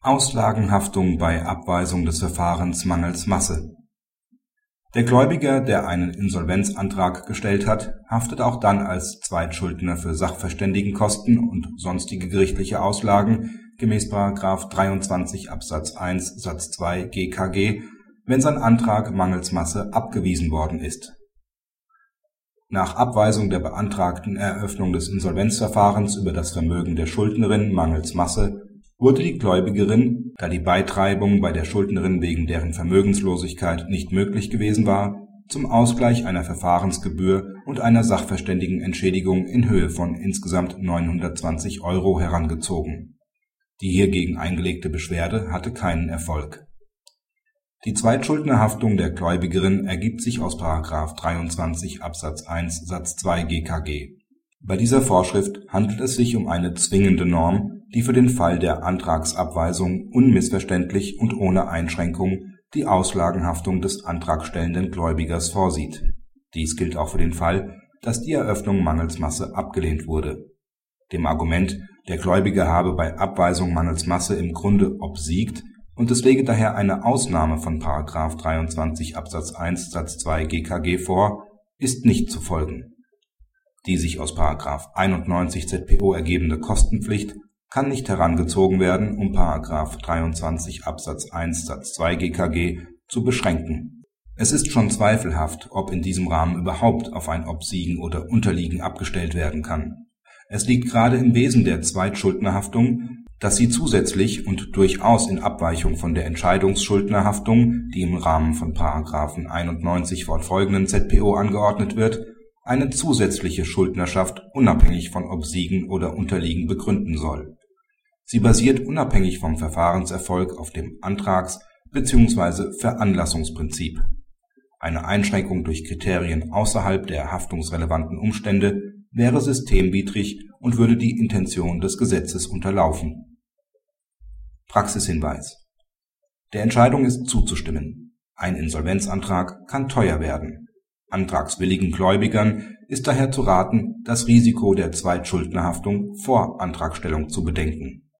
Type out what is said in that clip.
Auslagenhaftung bei Abweisung des Verfahrens mangels Masse Der Gläubiger, der einen Insolvenzantrag gestellt hat, haftet auch dann als Zweitschuldner für Sachverständigenkosten und sonstige gerichtliche Auslagen gemäß § 23 Absatz 1 Satz 2 GKG, wenn sein Antrag mangels Masse abgewiesen worden ist. Nach Abweisung der beantragten Eröffnung des Insolvenzverfahrens über das Vermögen der Schuldnerin mangels Masse wurde die Gläubigerin, da die Beitreibung bei der Schuldnerin wegen deren Vermögenslosigkeit nicht möglich gewesen war, zum Ausgleich einer Verfahrensgebühr und einer Sachverständigenentschädigung in Höhe von insgesamt 920 Euro herangezogen. Die hiergegen eingelegte Beschwerde hatte keinen Erfolg. Die Zweitschuldnerhaftung der Gläubigerin ergibt sich aus § 23 Absatz 1 Satz 2 GKG. Bei dieser Vorschrift handelt es sich um eine zwingende Norm die für den Fall der Antragsabweisung unmissverständlich und ohne Einschränkung die Auslagenhaftung des antragstellenden Gläubigers vorsieht. Dies gilt auch für den Fall, dass die Eröffnung mangels Masse abgelehnt wurde. Dem Argument, der Gläubiger habe bei Abweisung mangels Masse im Grunde obsiegt und es lege daher eine Ausnahme von § 23 Absatz 1 Satz 2 GKG vor, ist nicht zu folgen. Die sich aus § 91 ZPO ergebende Kostenpflicht kann nicht herangezogen werden, um § 23 Absatz 1 Satz 2 GKG zu beschränken. Es ist schon zweifelhaft, ob in diesem Rahmen überhaupt auf ein Obsiegen oder Unterliegen abgestellt werden kann. Es liegt gerade im Wesen der Zweitschuldnerhaftung, dass sie zusätzlich und durchaus in Abweichung von der Entscheidungsschuldnerhaftung, die im Rahmen von § 91 fortfolgenden ZPO angeordnet wird eine zusätzliche Schuldnerschaft unabhängig von Obsiegen oder Unterliegen begründen soll. Sie basiert unabhängig vom Verfahrenserfolg auf dem Antrags bzw. Veranlassungsprinzip. Eine Einschränkung durch Kriterien außerhalb der haftungsrelevanten Umstände wäre systemwidrig und würde die Intention des Gesetzes unterlaufen. Praxishinweis Der Entscheidung ist zuzustimmen. Ein Insolvenzantrag kann teuer werden Antragswilligen Gläubigern ist daher zu raten, das Risiko der Zweitschuldnerhaftung vor Antragstellung zu bedenken